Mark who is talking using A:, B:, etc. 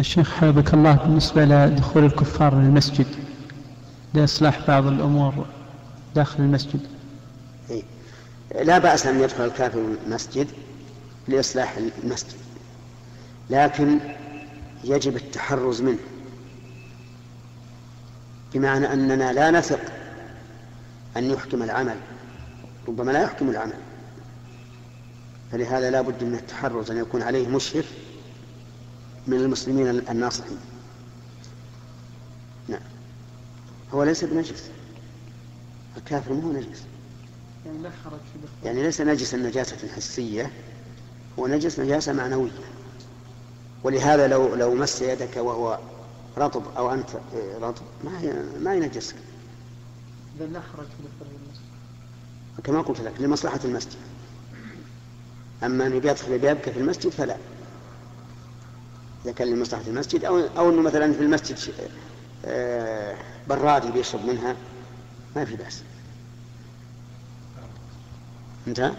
A: الشيخ حفظك الله بالنسبة لدخول الكفار للمسجد لإصلاح بعض الأمور داخل المسجد
B: إيه؟ لا بأس أن يدخل الكافر المسجد لإصلاح المسجد لكن يجب التحرز منه بمعنى أننا لا نثق أن يحكم العمل ربما لا يحكم العمل فلهذا لا بد من التحرز أن يكون عليه مشرف من المسلمين الناصحين نعم هو ليس بنجس الكافر مو نجس يعني يعني ليس نجس النجاسة الحسية هو نجس نجاسة معنوية ولهذا لو لو مس يدك وهو رطب أو أنت رطب ما ما ينجسك.
A: إذا لا حرج في دخول المسجد.
B: كما قلت لك لمصلحة المسجد. أما أن يدخل بيبكى في المسجد فلا. اذا كان لمصلحة المسجد أو أو إنه مثلا في المسجد آه، براد بيشرب منها ما في بأس. انتهى؟